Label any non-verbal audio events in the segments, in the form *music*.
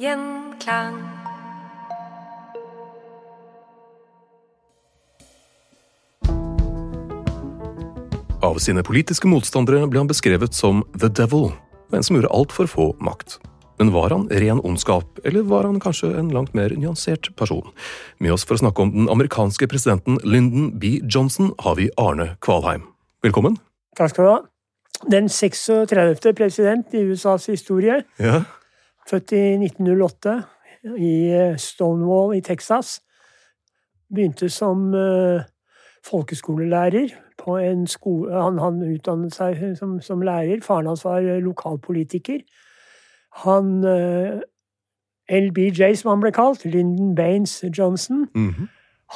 Gjenklang. Av sine politiske motstandere ble han beskrevet som The Devil, en som gjorde alt for å få makt. Men var han ren ondskap, eller var han kanskje en langt mer nyansert person? Med oss for å snakke om den amerikanske presidenten Lyndon B. Johnson har vi Arne Kvalheim. Velkommen. Takk skal du ha. Den 36. president i USAs historie, Ja. Født i 1908 i eh, Stonewall i Texas. Begynte som eh, folkeskolelærer på en skole Han, han utdannet seg som, som lærer. Faren hans var eh, lokalpolitiker. Han eh, LBJ, som han ble kalt, Lyndon Baines Johnson, Mhm.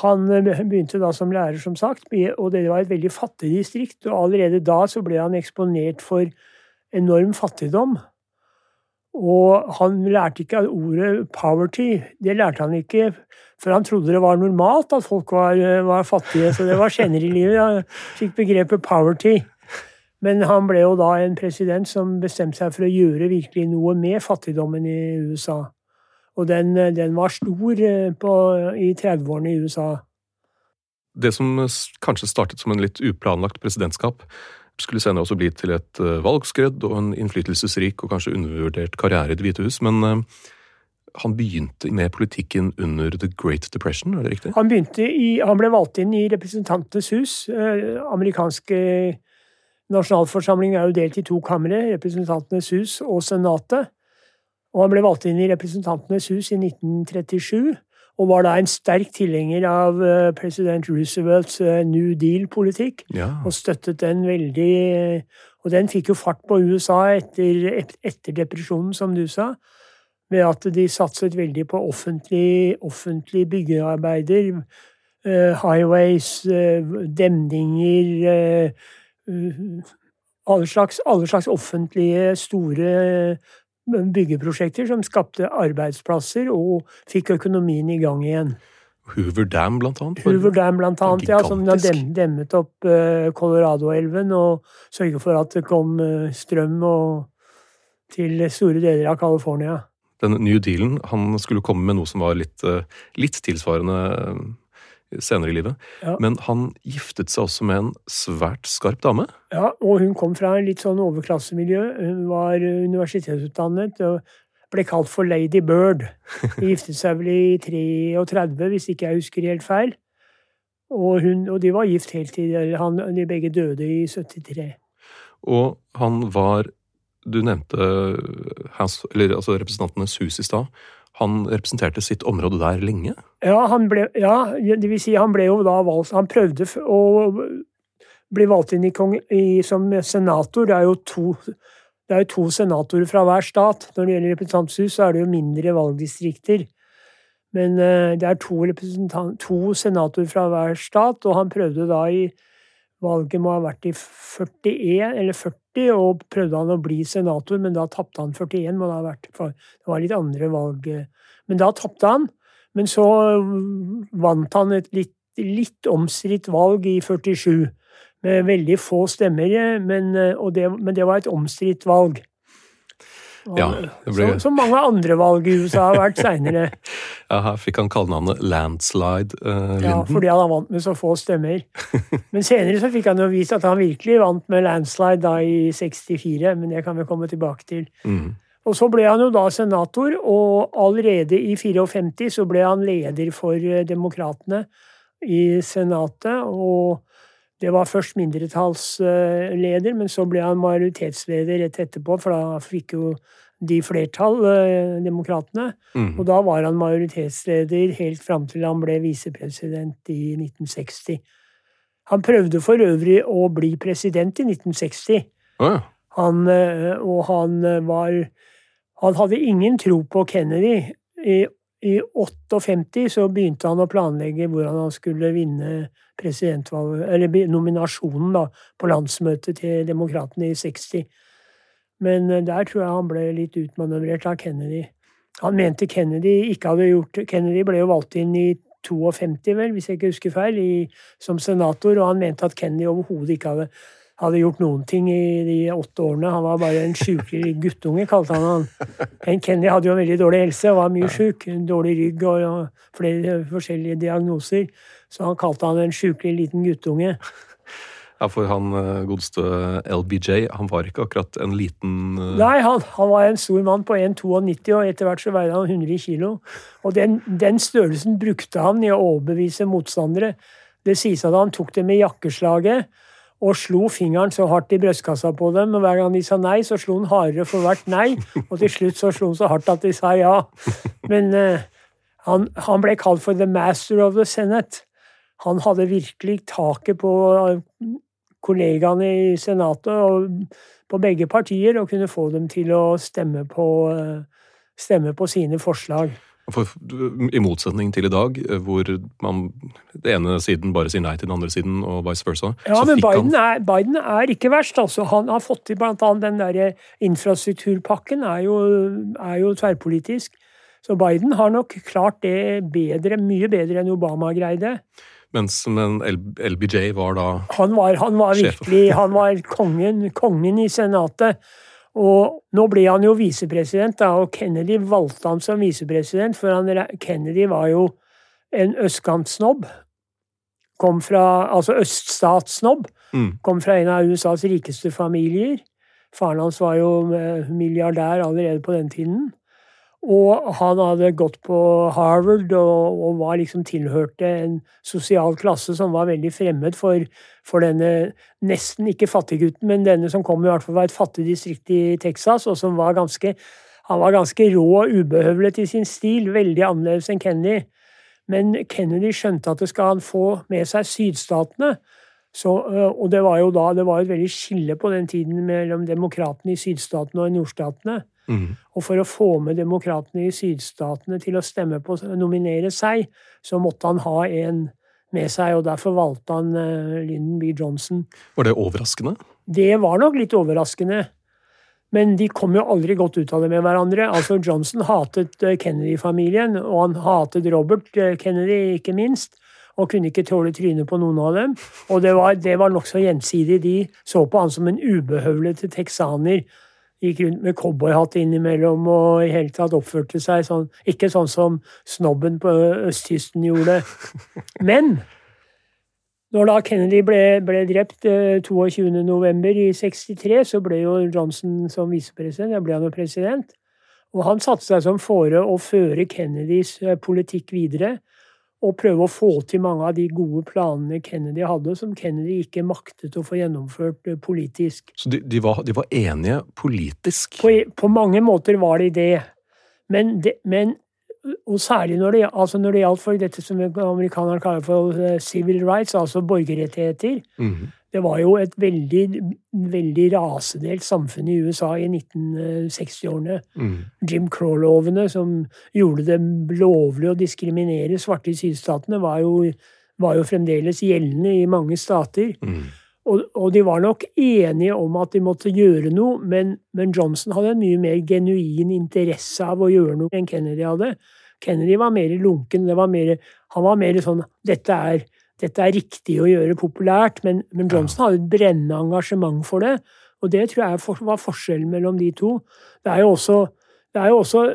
han eh, begynte da som lærer, som sagt, og det var et veldig fattig distrikt. Og allerede da så ble han eksponert for enorm fattigdom. Og han lærte ikke ordet 'poverty'. Det lærte han ikke, for han trodde det var normalt at folk var, var fattige. Så det var senere i livet han fikk begrepet 'poverty'. Men han ble jo da en president som bestemte seg for å gjøre virkelig noe med fattigdommen i USA. Og den, den var stor eh, på, i 30-årene i USA. Det som kanskje startet som en litt uplanlagt presidentskap, skulle senere også bli til et eh, valgskredd og en innflytelsesrik og kanskje undervurdert karriere i Det hvite hus, men eh, han begynte med politikken under The Great Depression, er det riktig? Han, i, han ble valgt inn i Representantenes hus. Eh, amerikanske nasjonalforsamling er jo delt i to kamre, Representantenes hus og Senatet. Og han ble valgt inn i Representantenes hus i 1937, og var da en sterk tilhenger av eh, president Roosevelts eh, New Deal-politikk. Ja. og støttet den veldig Og den fikk jo fart på USA etter, etter depresjonen, som du sa, ved at de satset veldig på offentlige offentlig byggearbeider. eh, highways, eh, demninger eh, eh, alle, slags, alle slags offentlige, store byggeprosjekter som skapte arbeidsplasser og fikk økonomien i gang igjen. Hoover Dam, blant annet. Hoover Dam, blant annet, ja, som demmet opp eh, Colorado-elven og sørget for at det kom eh, strøm og, til store deler av California. Den New Dealen, han skulle komme med noe som var litt, eh, litt tilsvarende senere i livet. Ja. Men han giftet seg også med en svært skarp dame. Ja, og hun kom fra en litt sånn overklassemiljø. Hun var eh, universitetsutdannet og ble kalt for Lady Bird. De giftet seg vel i 33, hvis ikke jeg husker helt feil. Og, hun, og de var gift helt til han, de begge døde i 73. Og han var Du nevnte eller, altså Representantenes hus i stad. Han representerte sitt område der lenge. Ja, han ble, ja, det vil si han ble jo da valgt Han prøvde å bli valgt inn i kong, i, som senator. Det er jo to det er jo to senatorer fra hver stat. Når det gjelder representanthus, så er det jo mindre valgdistrikter. Men eh, det er to, to senatorer fra hver stat, og han prøvde da i Valget må ha vært i 41 eller 40, og prøvde han å bli senator, men da tapte han 41. Må det, ha vært, det var litt andre valg. Men da tapte han. Men så vant han et litt, litt omstridt valg i 47, med veldig få stemmer, men, det, men det var et omstridt valg. Ja, ble... som, som, mange andre valg i USA har vært seinere. *laughs* ja, her fikk han kallenavnet Landslide uh, Ja, fordi han vant med så få stemmer. *laughs* Men senere så fikk han jo vist at han virkelig vant med landslide da i 64, men det kan vi komme tilbake til. Mm. Og så ble han jo da senator, og allerede i 54 så ble han leder for eh, Demokratene i Senatet. og det var først mindretallsleder, men så ble han majoritetsleder rett etterpå, for da fikk jo de flertall, eh, demokratene. Mm. Og da var han majoritetsleder helt fram til han ble visepresident i 1960. Han prøvde for øvrig å bli president i 1960. Oh, ja. han, eh, og han var Han hadde ingen tro på Kennedy. I, I 58 så begynte han å planlegge hvordan han skulle vinne nominasjonen da, på landsmøtet til Demokratene i 60. Men eh, der tror jeg han ble litt utmanøvrert av Kennedy. Han mente Kennedy ikke hadde gjort Kennedy ble jo valgt inn i 52, vel, hvis jeg ikke husker feil, i, som senator, og han mente at Kennedy overhodet ikke hadde, hadde, gjort noen ting i de åtte årene. Han var bare en sjukelig guttunge, kalte han han. Kennedy hadde jo veldig dårlig helse og var mye sjuk. Dårlig rygg og, flere forskjellige diagnoser. Så han kalte han en sjukelig liten guttunge. Ja, for han eh, godeste LBJ, han var ikke akkurat en liten uh... Nei, han, han, var en stor mann på 1,92, og etter hvert så veide han 100 kilo. Og den, den, størrelsen brukte han i å overbevise motstandere. Det sies at han tok det med jakkeslaget og slo fingeren så hardt i brystkassa på dem. Og hver gang de sa nei, så slo han hardere for hvert nei. Og til slutt så slo han så hardt at de sa ja. Men uh, han, han ble kalt for the master of the senate han hadde virkelig taket på eh, kollegaene i Senatet og på begge partier og kunne få dem til å stemme på, eh, stemme på sine forslag. For, I motsetning til i dag, eh, hvor man den ene siden bare sier nei til den andre siden, og vice versa. Ja, men Biden, han... er, Biden, er, ikke verst. altså. Han har fått til bl.a. den der infrastrukturpakken, er jo, er jo tverrpolitisk. Så Biden har nok klart det bedre, mye bedre enn Obama greide. Mens men LBJ var da Han var, han var virkelig Han var kongen, kongen i Senatet. Og nå ble han jo visepresident, og Kennedy valgte han som visepresident, for han, Kennedy var jo en østkantsnobb. Kom fra Altså øststatssnobb. Mm. Kom fra en av USAs rikeste familier. Faren hans var jo eh, milliardær allerede på den tiden. Og han hadde gått på Harvard og, og var liksom tilhørte en sosial klasse som var veldig fremmed for, for denne nesten ikke fattiggutten, men denne som kom i hvert fall fra et fattig distrikt i Texas, og som var ganske han var ganske rå og ubehøvlet i sin stil, veldig annerledes enn Kennedy. Men Kennedy skjønte at det skal han få med seg sydstatene. Så, og det var jo da det var et veldig skille på den tiden mellom demokratene i sydstatene og i nordstatene. Mm. Og for å få med demokratene i sydstatene til å stemme på å nominere seg, så måtte han ha en med seg, og derfor valgte han uh, Lyndon B. Johnson. Var det overraskende? Det var nok litt overraskende. Men de kom jo aldri godt ut av det med hverandre. Altså, Johnson hatet uh, Kennedy-familien, og han hatet Robert uh, Kennedy, ikke minst. Og kunne ikke tåle trynet på noen av dem. Og det var, det var nokså gjensidig. De så på han som en ubehøvlete texaner gikk rundt med cowboyhatt innimellom og i hele tatt oppførte seg sånn Ikke sånn som snobben på østkysten gjorde. *laughs* Men når da Kennedy ble, ble drept 22.11. Eh, i 63, så ble jo Johnson som visepresident. Da ble han jo president. Og han satte seg som fore å føre Kennedys eh, politikk videre og prøve å få til mange av de gode planene Kennedy hadde, som Kennedy ikke maktet å få gjennomført eh, politisk. Så de, de, var, de var, enige politisk? På, på, mange måter var de det. Men, det, men og særlig når det, altså når det gjaldt for dette som amerikanerne kaller for eh, civil rights, altså borgerrettigheter. Mm -hmm. Det var jo et veldig, veldig rasedelt samfunn i USA i 1960-årene. Mm. Jim Crow-lovene som gjorde det lovlig å diskriminere svarte i sydstatene, var jo, var jo fremdeles gjeldende i mange stater. Mm. Og, og, de var nok enige om at de måtte gjøre noe, men, men, Johnson hadde en mye mer genuin interesse av å gjøre noe enn Kennedy hadde. Kennedy var mer lunken. Var mer, han var mer sånn dette er, dette er riktig å gjøre populært, men, men Johnson hadde et brennende engasjement for det. Og det tror jeg var forskjellen mellom de to. Det er jo også, er jo også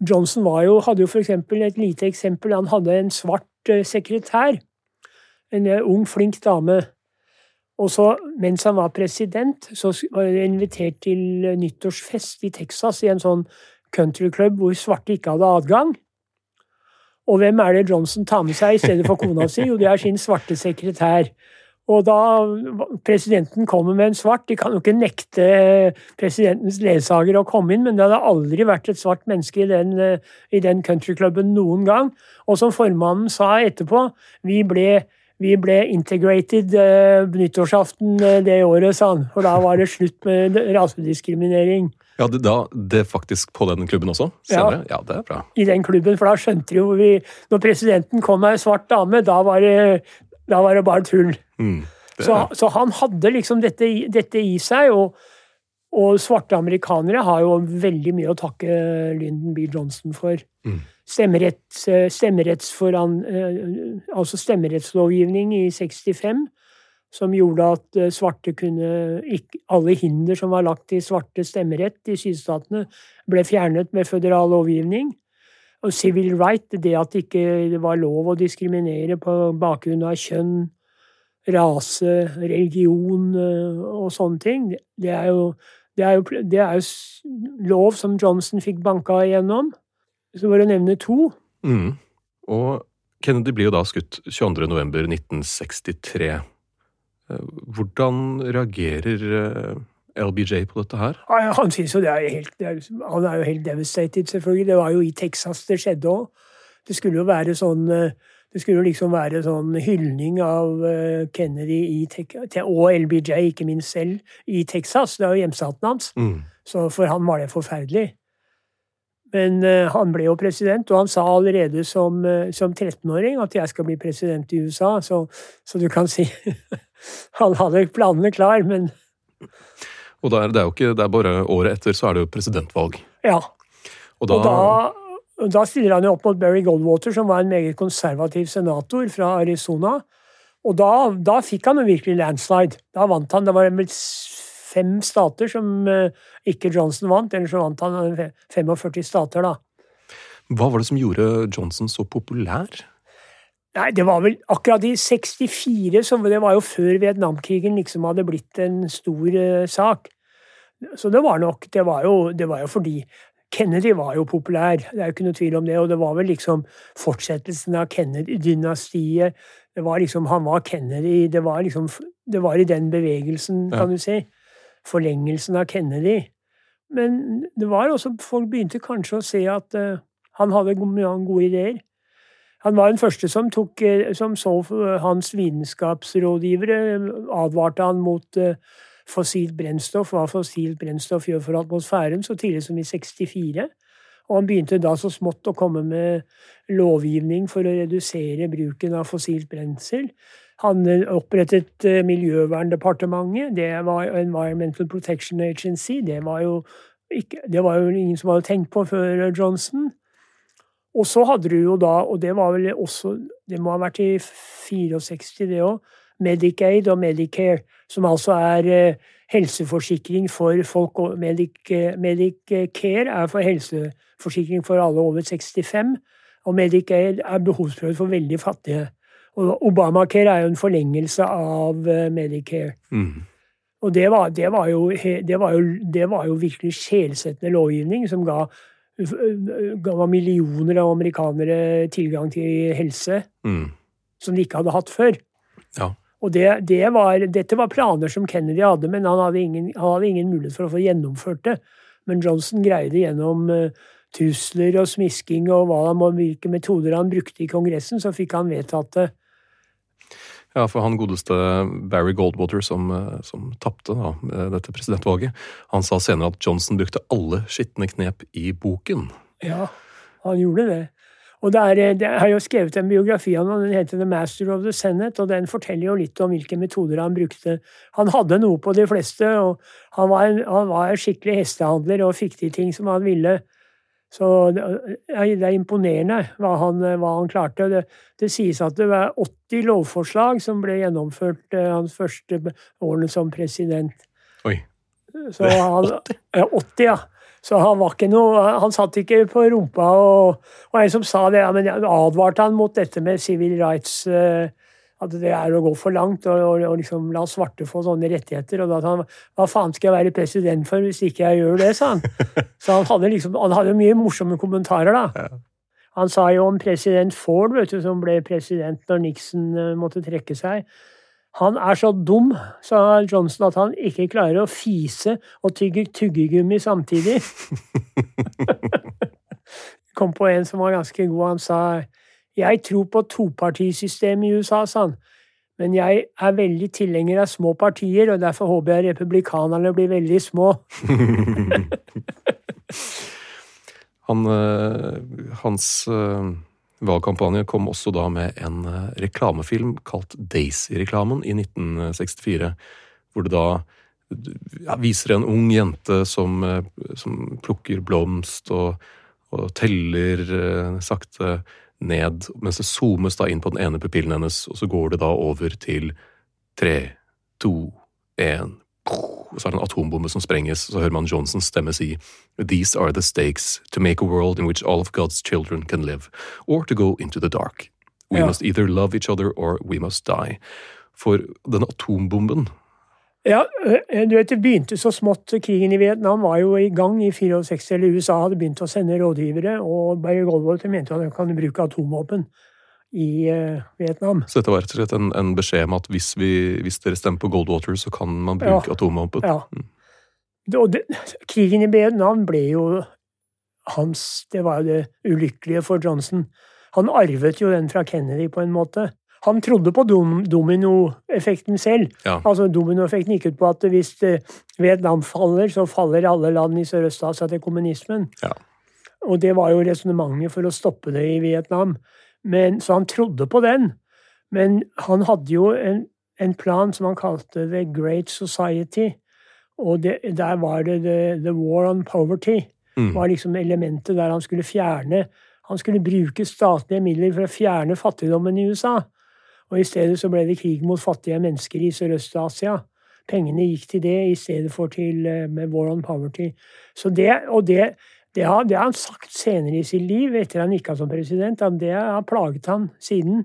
Johnson jo, hadde jo for eksempel et lite eksempel. Han hadde en svart eh, sekretær. En eh, ung, flink dame. Og så, mens han var president, så var jeg invitert til nyttårsfest i Texas i en sånn countryclub hvor svarte ikke hadde adgang. Og hvem er det Johnson tar med seg i stedet for kona si? Jo, det er sin svarte sekretær. Og da presidenten kommer med en svart De kan jo ikke nekte presidentens ledsager å komme inn, men det hadde aldri vært et svart menneske i den, i den countryklubben noen gang. Og som formannen sa etterpå, vi ble vi ble integrated uh, nyttårsaften uh, det året, sa han. For da var det slutt med rasediskriminering. Ja, det, da, det faktisk på den klubben også? Senere? Ja. ja, det er bra. I den klubben, for da skjønte jo vi Når presidenten kom med ei svart dame, da var det, da var det bare tull. Mm, så, så, han hadde liksom dette, dette i seg. og og svarte amerikanere har jo veldig mye å takke Lyndon B. Johnson for. Mm. Stemmerett, eh, eh, altså stemmerettslovgivning i 65, som gjorde at eh, svarte kunne Alle hinder som var lagt til svarte stemmerett i sydstatene, ble fjernet med føderal lovgivning. Og civil right, det at det ikke var lov å diskriminere på bakgrunn av kjønn, rase, religion og sånne ting, det er jo det er, jo, det er jo lov som Johnson fikk banka igjennom. Så bare å nevne to. Mm. Og Kennedy blir jo da skutt 22.11.1963. Eh, hvordan reagerer eh, LBJ på dette her? Han synes jo det er helt, det er, han er jo helt devastated, selvfølgelig. Det var jo i Texas det skjedde òg. Det skulle jo være sånn uh, det skulle jo liksom være sånn hyldning av eh, Kennedy og LBJ, ikke minst selv, i Texas. Det er jo hjemstaten hans. Mm. Så for han var det forferdelig. Men uh, han ble jo president, og han sa allerede som, uh, som 13-åring at jeg skal bli president i USA, så, så du kan si *laughs* Han hadde planene klar, men Og det er, det er jo ikke Det er bare året etter så er det jo presidentvalg. Ja. Og da, og da da stiller han jo opp mot Barry Goldwater, som var en meget konservativ senator fra Arizona. Og da, da fikk han jo virkelig landslide. Da vant han. Det var fem stater som uh, ikke Johnson vant, eller så vant han 45 stater, da. Hva var det som gjorde Johnson så populær? Nei, Det var vel akkurat i 64, som det var jo før Vietnamkrigen liksom hadde blitt en stor uh, sak. Så det var nok Det var jo, det var jo fordi Kennedy var jo populær, det er jo ikke noe tvil om det. Og det var vel liksom fortsettelsen av Kennedy-dynastiet. Det var liksom, Han var Kennedy. Det var liksom Det var i den bevegelsen, kan ja. du si. Forlengelsen av Kennedy. Men det var også Folk begynte kanskje å se at uh, han hadde mange gode ideer. Han var den første som, tok, uh, som så hans vitenskapsrådgivere, advarte han mot fossilt brennstoff, hva fossilt brennstoff gjør for atmosfæren, så tidlig som i 64. Og han begynte da så smått å komme med lovgivning for å redusere bruken av fossilt brensel. Han eh, opprettet eh, Miljøverndepartementet, det var Environmental Protection Agency. Det var, jo ikke, det var jo ingen som hadde tenkt på før Johnson. Og så hadde du jo da, og det var vel også Det må ha vært i 64, det òg Medicaid og Medicare, som altså er eh, helseforsikring for folk Medic, Medicare er for helseforsikring for alle over 65, og Medicaid er behovsprøvd for veldig fattige. Og Obamacare er jo en forlengelse av eh, Medicare. Mm. Og det var, det, var jo, det, var jo, det var, jo, virkelig skjelsettende lovgivning som ga, ga millioner av amerikanere tilgang til helse mm. som de ikke hadde hatt før. Ja. Og det, det var, dette var planer som Kennedy hadde, men han hadde, ingen, han hadde, ingen, mulighet for å få gjennomført det. Men Johnson greide gjennom uh, trusler og smisking og hva han, hvilke metoder han brukte i Kongressen, så fikk han vedtatt det. Ja, for han godeste Barry Goldwater, som, eh, som tapte dette presidentvalget, han sa senere at Johnson brukte alle skitne knep i boken. Ja, han gjorde det. Og det er, det har jo skrevet en biografi av ham, den heter The Master of the Senate, og den forteller jo litt om hvilke metoder han brukte. Han hadde noe på de fleste, og han var, en, han var skikkelig hestehandler og fikk til ting som han ville. Så det er imponerende hva han, hva han klarte. Det, det, sies at det var 80 lovforslag som ble gjennomført eh, hans første årene som president. Oi. Så han, 80, ja. Så han var ikke noe Han satt ikke på rumpa og, og en som sa det, ja, men advarte han mot dette med civil rights. Uh, at det er å gå for langt og, og, og liksom la svarte få sånne rettigheter. Og da sa han hva faen skal jeg være president for hvis ikke jeg gjør det, sa han. *laughs* Så han hadde liksom, han hadde mye morsomme kommentarer, da. Han sa jo om president Ford, vet du, som ble president når Nixon uh, måtte trekke seg. Han er så dum, sa Johnson, at han ikke klarer å fise og tygge tyggegummi samtidig. *laughs* Kom på en som var ganske god. Han sa jeg tror på topartisystemet i USA, sa han. Men jeg er veldig tilhenger av små partier, og derfor håper jeg republikanerne blir veldig små. *laughs* han, øh, hans øh, valgkampanje kom også da med en øh, reklamefilm kalt Daisy-reklamen i 1964, hvor det da ja, viser en ung jente som, som plukker blomst og, og teller sakte ned, mens det zoomes da inn på den ene pupillen hennes, og så går det da over til tre, to, én og så er det en atombombe som sprenges, og så hører man Johnsons stemme si These are the stakes to make a world in which all of God's children can live, or to go into the dark. We ja. must either love each other or we must die. For denne atombomben ja, eh, du vet, det begynte så smått. Krigen i Vietnam var jo i gang i 64. eller USA hadde begynt å sende rådgivere, og Barry Goldwater mente at de kan bruke atomvåpen i uh, Vietnam. Så dette var rett og slett en, en beskjed om at hvis, vi, hvis, dere stemmer på Goldwater, så kan man bruke ja, atomvåpen? Ja. Mm. Det, krigen i Vietnam ble jo hans Det var jo det ulykkelige for Johnson. Han arvet jo den fra Kennedy, på en måte han trodde på dom, dominoeffekten selv. Ja. Altså Dominoeffekten gikk ut på at hvis eh, Vietnam faller, så faller alle land i Sørøst-Asia til kommunismen. Ja. Og det var jo resonnementet for å stoppe det i Vietnam. Men, så han trodde på den. Men han hadde jo en, en plan som han kalte The Great Society. Og det, der var det the, the, War on Poverty. Mm. var liksom elementet der han skulle fjerne Han skulle bruke statlige midler for å fjerne fattigdommen i USA. Og i stedet så ble det krig mot fattige mennesker i Sørøst-Asia. Pengene gikk til det i stedet for til eh, med War on Poverty. Så det, og det, det, har, det har han sagt senere i sitt liv, etter han gikk av som president, det har plaget han siden.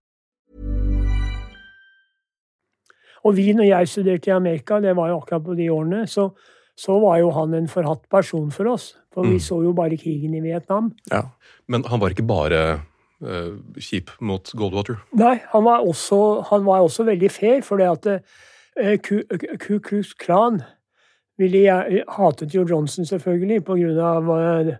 Og vi, når jeg studerte i Amerika, det var jo akkurat på de årene, så, så var jo han en forhatt person for oss. For vi mm. så jo bare krigen i Vietnam. Ja, Men han var ikke bare uh, kjip mot Goldwater? Nei, han var også, han var også veldig fair, for det at uh, Ku Klux Klan ville hatet jo Johnson, selvfølgelig, på grunn av uh,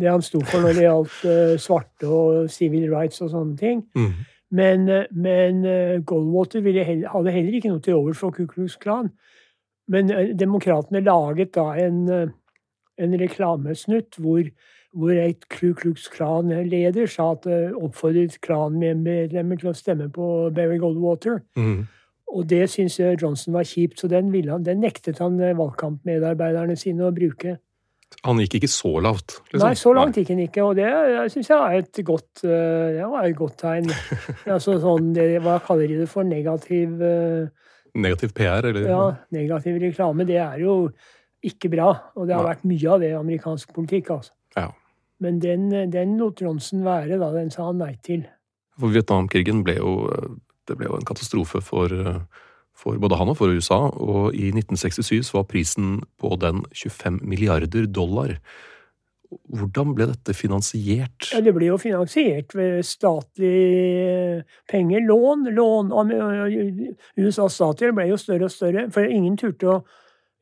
det han sto for når det gjaldt svarte og civil rights og sånne ting. Mm. Men, eh, men eh, Goldwater heller, hadde heller ikke noe til overs for Ku Klux Klan. Men eh, demokratene laget da en en reklamesnutt hvor, hvor et Ku Klux Klan-leder sa at oppfordret klanmedlemmer til å stemme på Berry Goldwater. Mm. Og det syntes Johnson var kjipt, så den, han, den nektet han valgkampmedarbeiderne sine å bruke. Han gikk ikke så lavt? Liksom. Nei, så langt gikk han ikke, og det syns jeg er et godt, det var et godt tegn. *laughs* altså sånn, det, Hva kaller de det for? Negativ Negativ PR, eller? Ja, negativ reklame. Det er jo ikke bra. Og det har Nei. vært mye av det i amerikansk politikk. altså. Ja. Men den, den lot Johnson være, da. Den sa han nei til. For Vietnamkrigen ble jo, det ble jo en katastrofe for, for, både han og for USA. Og i 1967 var prisen på den 25 milliarder dollar. Hvordan ble dette finansiert? Ja, Det ble jo finansiert ved statlige penger. Lån. lån. USAs stater ble jo større og større. For ingen, turte å,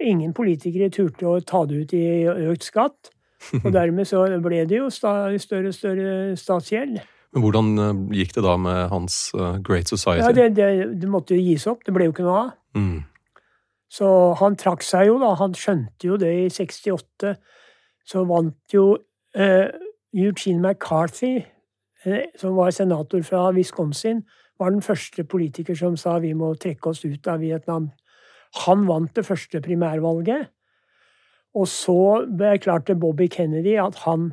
ingen politikere turte å ta det ut i økt skatt. Og *laughs* dermed så ble det jo større og større statsgjeld. Men hvordan eh, gikk det da med hans eh, Great Society? Ja, det, det, det måtte jo gis opp. Det ble jo ikke noe av. Mm. Så han trakk seg jo, da. Han skjønte jo det i 68 så vant jo eh, Eugene McCarthy, eh, som var senator fra Wisconsin, var den første politiker som sa vi må trekke oss ut av Vietnam. Han vant det første primærvalget. Og så til Bobby Kennedy at han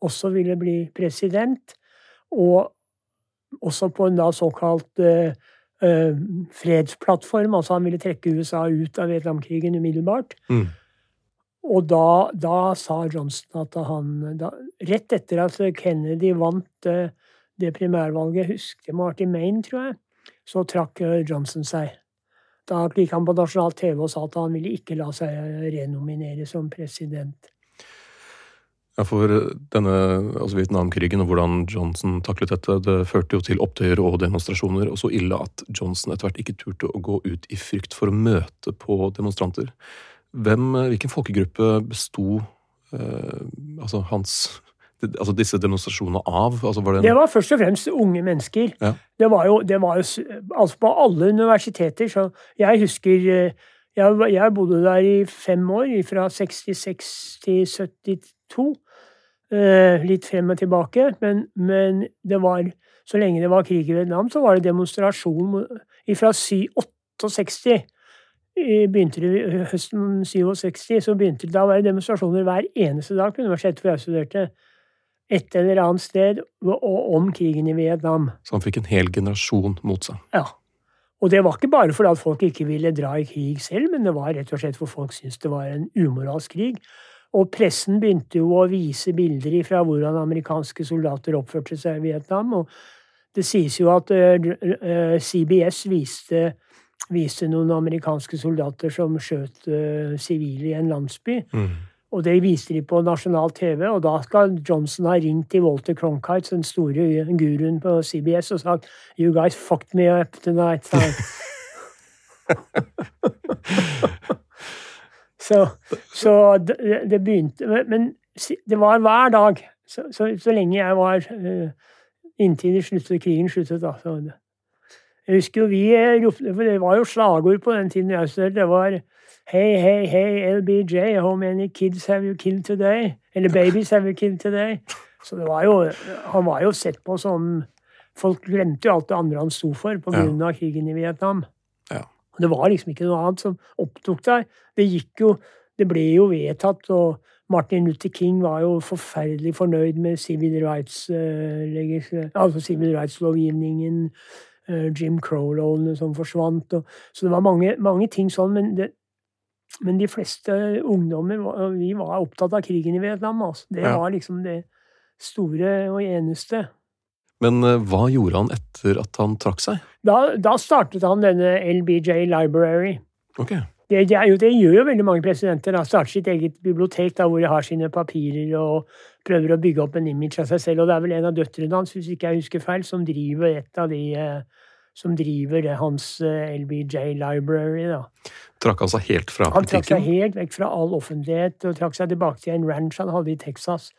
også ville bli president. Og også på en da såkalt eh, fredsplattform. Altså han ville trekke USA ut av Vietnamkrigen umiddelbart. Mm. Og da, da, sa Johnson at han da, Rett etter at Kennedy vant eh, det primærvalget, husker jeg i Maine, tror jeg, så trakk uh, Johnson seg. Da gikk han på nasjonal TV og sa at han ville ikke la seg renominere som president. Ja, for denne altså Vietnamkrigen og hvordan Johnson taklet dette, det førte jo til opptøyer og demonstrasjoner, og så ille at Johnson etter hvert ikke turte å gå ut i frykt for å møte på demonstranter. Hvem, eh, hvilken folkegruppe besto eh, altså hans altså disse demonstrasjonene av? Altså var det, det, var først og fremst unge mennesker. Ja. Det var jo, det var jo altså på alle universiteter. Så jeg husker eh, jeg, jeg, bodde der i fem år, fra 66 til 72. Eh, litt frem og tilbake. Men, men, det var så lenge det var krig i Vietnam, så var det demonstrasjon fra 68 begynte det høsten 67, så begynte det da å være demonstrasjoner hver eneste dag på universitetet hvor jeg studerte. Et eller annet sted og om krigen i Vietnam. Så han fikk en hel generasjon mot seg? Ja. Og det var ikke bare fordi at folk ikke ville dra i krig selv, men det var rett og slett for folk syntes det var en umoralsk krig. Og pressen begynte jo å vise bilder fra hvordan amerikanske soldater oppførte seg i Vietnam. Og det sies jo at uh, uh, CBS viste viste noen amerikanske soldater som skjøt eh, sivile i en landsby. Mm. Og det viste de på nasjonal TV, og da skal Johnson ha ringt til Walter Cronkite, den store guruen på CBS, og sagt You guys fucked me up tonight. *laughs* så, så det, det, begynte Men det var hver dag. Så, så, så lenge jeg var uh, Inntil det sluttet, krigen sluttet, da. Så det, jeg husker jo vi eh, ropte, for det var jo slagord på den tiden jeg studerte. Det var Hey, hey, hey, LBJ, how many kids have you killed today? Eller babies have you killed today? Så det var jo, han var jo sett på som Folk glemte jo alt det andre han sto for pga. Ja. krigen i Vietnam. Det var liksom ikke noe annet som opptok deg. Det gikk jo Det ble jo vedtatt, og Martin Luther King var jo forferdelig fornøyd med civil rights, uh, altså civil rights-lovgivningen. Eh, Jim Crow-lovene som forsvant. Og, så det var mange, mange ting sånn. Men, det, men, de fleste ungdommer vi var opptatt av krigen i Vietnam. Altså. Det var liksom det store og eneste. Men uh, hva gjorde han etter at han trakk seg? Da, da startet han denne LBJ Library. Okay. Det, det, jo, det, gjør jo veldig mange presidenter. da, Starter sitt eget bibliotek da, hvor de har sine papirer og prøver å bygge opp en image av seg selv. Og det er vel en av døtrene hans, hvis ikke jeg husker feil, som driver et av de eh, som driver det, hans eh, LBJ Library. da. Trakk han seg helt fra politikken? Han trakk seg helt vekk fra all offentlighet og trakk seg tilbake til en ranch han hadde i Texas.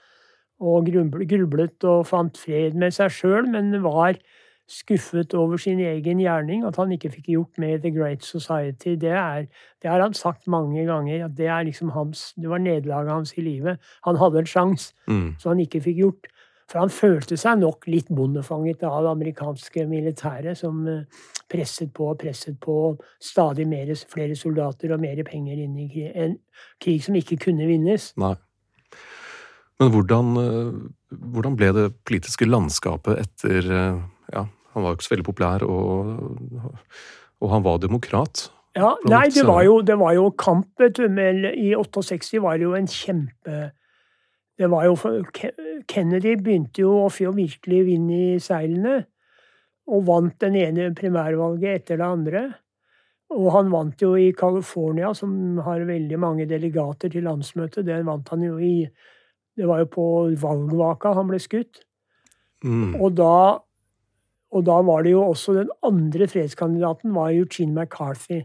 Og grublet og fant fred med seg sjøl, men var skuffet over sin egen gjerning, at han ikke fikk gjort med The Great Society. Det, er, det har han sagt mange ganger. at Det, er liksom hans, det var nederlaget hans i livet. Han hadde en sjanse, Mm. som han ikke fikk gjort. For han følte seg nok litt bondefanget av det amerikanske militæret, som eh, presset på og presset på stadig mer, flere soldater og mer penger inn i krig. En krig som ikke kunne vinnes. Nei. Men hvordan, eh, hvordan ble det politiske landskapet etter eh, Ja, han var jo ikke så veldig populær, og, og han var demokrat. Ja, nei, det var jo, det var jo kamp, vet du. Men i 68 var det jo en kjempe Det var jo Kennedy begynte jo å få virkelig vind i seilene. Og vant den ene primærvalget etter det andre. Og han vant jo i California, som har veldig mange delegater til landsmøtet. Det vant han jo i Det var jo på valgvaka han ble skutt. Mm. Og da, og da var det jo også den andre fredskandidaten var Eugene McCarthy.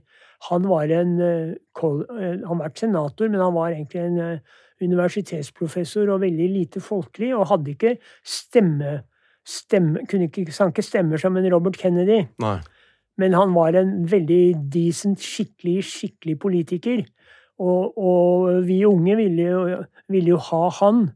Han var en eh, eh, Han var senator, men han var egentlig en eh, universitetsprofessor og veldig lite folkelig, og hadde ikke stemme, stemme kunne ikke, sang ikke stemmer som en Robert Kennedy. Nei. Men han var en veldig decent, skikkelig, skikkelig politiker. Og, og vi unge ville jo, ville jo ha han.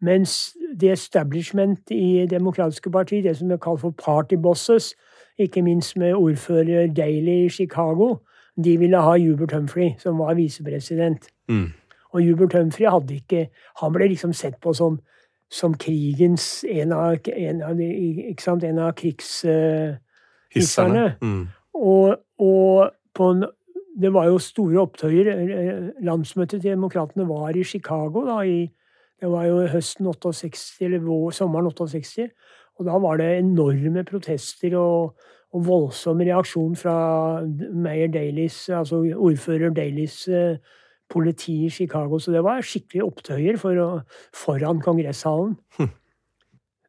Mens the establishment i Demokratiske parti, det som er kalt for party bosses, ikke minst med ordfører Daley i Chicago, de ville ha Hubert Humphrey, som var visepresident. Mm. Og Hubert Humphrey hadde ikke Han ble liksom sett på som, som krigens En av, en av, en av krigshisserne. Hisserne. Mm. Og, og på en, det var jo store opptøyer. Landsmøtet til Demokratene var i Chicago da, i, det var jo høsten 68, eller vår, sommeren 68. Og da var det enorme protester og, og voldsom reaksjon fra Mayor Daleys, altså ordfører Daleys eh, politi i Chicago. Så det var skikkelig opptøyer for å, foran kongresshallen. *laughs*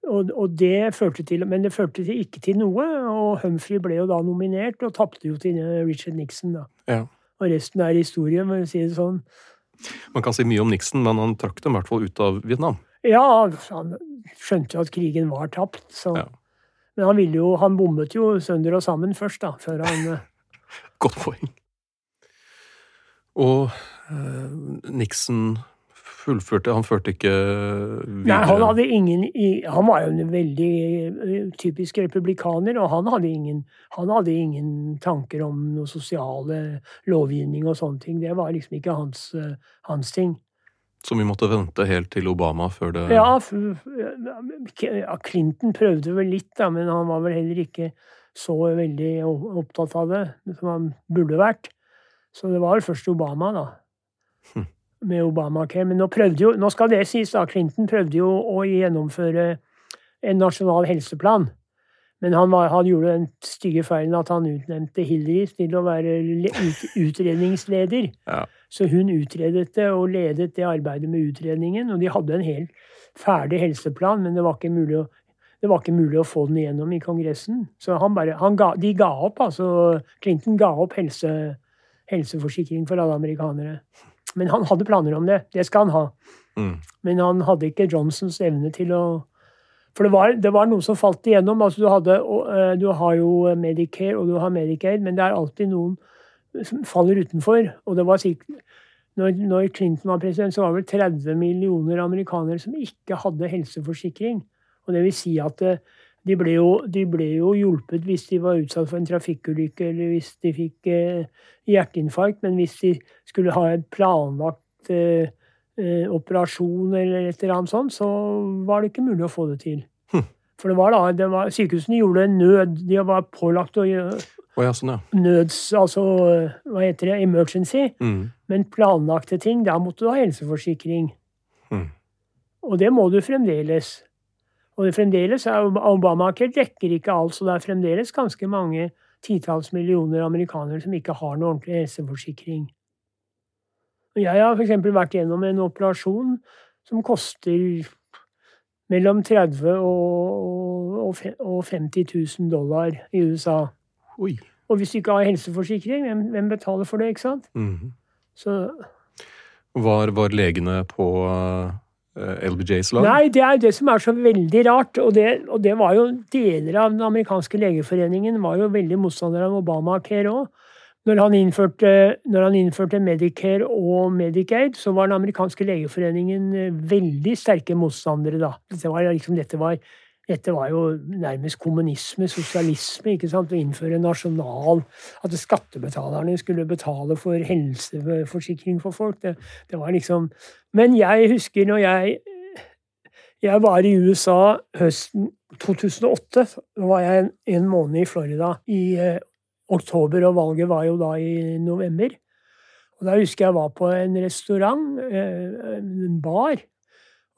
Og, og det førte til, men det førte til, ikke til noe, og Humphrey ble jo da nominert og tapte jo til Richard Nixon. da. Ja. Og resten er historie, må å si det sånn. Man kan si mye om Nixon, men han trakk dem i hvert fall ut av Vietnam. Ja, han skjønte jo at krigen var tapt, så Ja. Men han ville jo Han bommet jo sønder og sammen først, da, før han eh, *laughs* Godt poeng. Og eh, Nixon fullførte Han førte ikke videre Nei, han hadde ingen Han var jo en veldig typisk republikaner, og han hadde ingen, han hadde ingen tanker om noe sosiale lovgivning og sånne ting. Det var liksom ikke hans, hans ting. Så vi måtte vente helt til Obama før det Ja, Clinton prøvde vel litt, da, men han var vel heller ikke så veldig opptatt av det som han burde vært. Så det var først Obama, da. Hm. Med Obamacare. Men nå prøvde jo, nå skal det sies, da. Clinton prøvde jo å gjennomføre en nasjonal helseplan. Men han, var, han gjorde den stygge feilen at han utnevnte Hillary til å være ut, utredningsleder. *laughs* Ja. Så hun utredet det og ledet det arbeidet med utredningen. Og de hadde en helt ferdig helseplan, men det var ikke mulig å, det var ikke mulig å få den igjennom i Kongressen. Så han bare, han ga, de ga opp, altså. Clinton ga opp helse, helseforsikring for alle amerikanere. Men han hadde planer om det. Det skal han ha. Mm. Men han hadde ikke Johnsons evne til å For det var, det var noe som falt igjennom. Altså, du, hadde, eh, du har jo Medicare og du har Medicaid, men det er alltid noen som faller utenfor. Og det var sikkert når, når Clinton var president, så var det vel 30 millioner amerikanere som ikke hadde helseforsikring. Og det vil si at eh, de ble, jo, de ble jo hjulpet hvis de var utsatt for en trafikkulykke eller hvis de fikk eh, hjerteinfarkt, men hvis de skulle ha en planlagt eh, eh, operasjon eller et eller annet sånt, så var det ikke mulig å få det til. Hm. For det var da, det var, sykehusene gjorde en nød. De var pålagt å gjøre oh, ja, sånn, ja. nøds... Altså, hva heter det? Emergency. Mm. Men planlagte ting, der måtte du ha helseforsikring. Mm. Og det må du fremdeles. Og det fremdeles er Obamacare dekker ikke alt, så det er fremdeles ganske mange titalls millioner amerikanere som ikke har noe ordentlig helseforsikring. Og Jeg har f.eks. vært gjennom en operasjon som koster mellom 30 og, og, 50 000 dollar i USA. Oi. Og hvis du ikke har helseforsikring, hvem, betaler for det, ikke sant? Mhm. Så Var, var legene på, LBJs lag? Nei, det er det som er så veldig rart. Og det, og det var jo deler av den amerikanske legeforeningen var jo veldig motstander av Obamacare òg. Når han, innførte, når han innførte Medicare og Medicaid, så var den amerikanske legeforeningen veldig sterke motstandere da. Det var, liksom, dette var dette var jo nærmest kommunisme, sosialisme, ikke sant? å innføre nasjonal At skattebetalerne skulle betale for helseforsikring for folk. Det, det var liksom Men jeg husker når jeg Jeg var i USA høsten 2008. Da var jeg en, en måned i Florida i eh, oktober, og valget var jo da i november. Og Da husker jeg var på en restaurant, eh, en bar,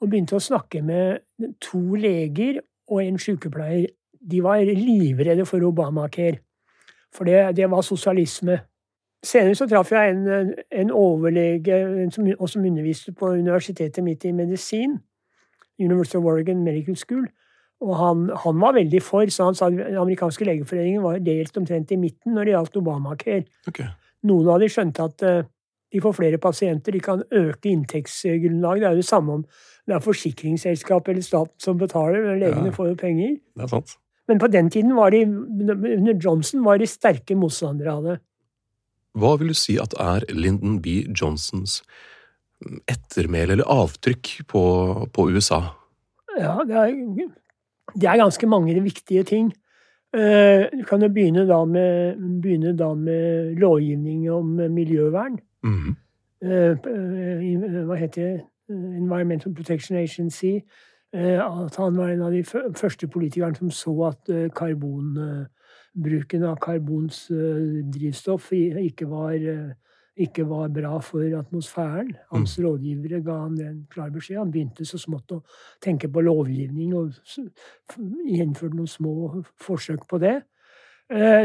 og begynte å snakke med to leger og en sykepleier. De var livredde for Obamacare, for det, det var sosialisme. Senere så traff jeg en, en overlege en som, og som underviste på universitetet mitt i medisin, University of Oregon Medical School. Og han, han, var veldig for, så han sa at den amerikanske legeforeningen var delt omtrent i midten når det gjaldt Obamacare. Okay. Noen av de skjønte at uh, de får flere pasienter, de kan øke inntektsgrunnlaget. Det er jo det samme om det er forsikringsselskap eller staten som betaler, men legene ja, får jo penger. Det er sant. Men på den tiden var de, under Johnson var de sterke motstandere av det. Hva vil du si at er Lyndon B. Johnsons ettermæle eller avtrykk på, på USA? Ja, det er, det er, ganske mange viktige ting. Eh, du kan jo begynne da med, begynne da med lovgivning om miljøvern. Mm. Hva heter det? Environmental Protection Agency. At han var en av de første politikerne som så at karbonbruken av karbonsdrivstoff ikke var, ikke var bra for atmosfæren. Hans mm. rådgivere ga han en klar beskjed. Han begynte så smått å tenke på lovgivning og gjennomførte noen små forsøk på det.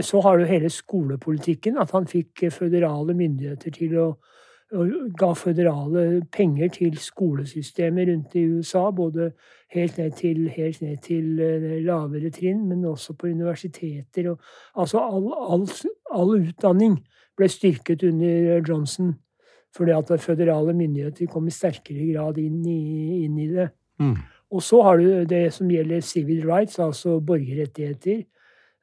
Så har du hele skolepolitikken, at han fikk føderale myndigheter til å ga føderale penger til skolesystemet rundt i USA. Både helt ned til, helt ned til eh, lavere trinn, men også på universiteter. Og, altså all, all, all, utdanning ble styrket under Johnson. Fordi at føderale myndigheter kom i sterkere grad inn i, inn i det. Mm. Og så har du det som gjelder civil rights, altså borgerrettigheter.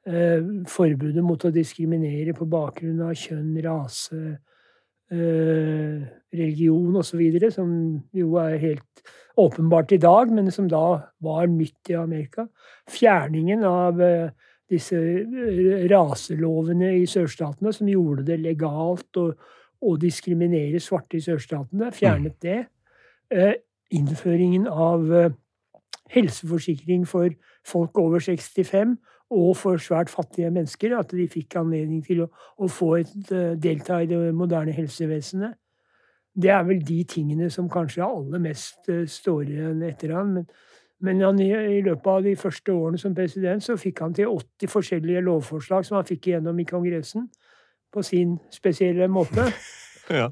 Eh, forbudet mot å diskriminere på bakgrunn av kjønn, rase, eh, religion osv., som jo er helt åpenbart i dag, men som da var nytt i Amerika. Fjerningen av eh, disse eh, raselovene i sørstatene som gjorde det legalt å, å diskriminere svarte i sørstatene. Fjernet det. Eh, innføringen av eh, helseforsikring for folk over 65 og for svært fattige mennesker. At de fikk anledning til å, å få et, uh, delta i det moderne helsevesenet. Det er vel de tingene som kanskje aller mest uh, står igjen etter han. Men, men han, i, løpet av de første årene som president så fikk han til 80 forskjellige lovforslag som han fikk igjennom i Kongressen. På sin spesielle måte. *laughs* ja.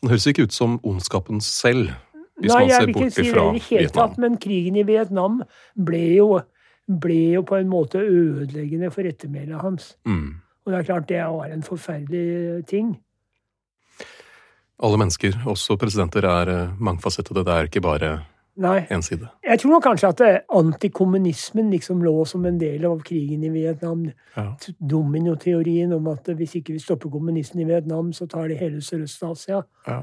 Han høres ikke ut som ondskapen selv. Hvis Nei, jeg vil ikke si det i det hele tatt, men krigen i Vietnam ble jo ble jo på en måte ødeleggende for ettermælet hans. Mm. Og det er klart det var en forferdelig ting. Alle mennesker, også presidenter, er eh, mangfasettede. Det er ikke bare én side. Jeg tror nok kanskje at eh, antikommunismen liksom lå som en del av krigen i Vietnam. Ja. Dominoteorien om at hvis ikke vi stopper kommunisten i Vietnam, så tar de hele Sørøst-Asia. Ja.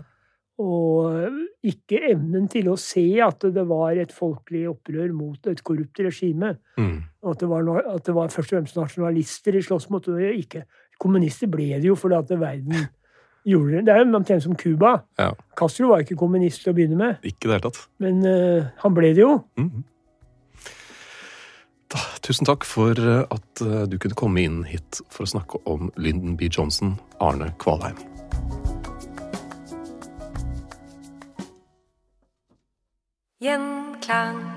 Og ikke evnen til å se at det var et folkelig opprør mot et korrupt regime. Mm. At, det var, at, det var, først og fremst nasjonalister de sloss mot. Og ikke. Kommunister ble det jo fordi at verden *laughs* gjorde det. Det er jo omtrent som Cuba. Ja. Castro var ikke kommunist til å begynne med. Ikke det hele tatt. Men uh, han ble det jo. Mm. Da, tusen takk for eh, at uh, du kunne komme inn hit for å snakke om Lyndon B. Johnson, Arne Kvalheim. Gjenklang. Mom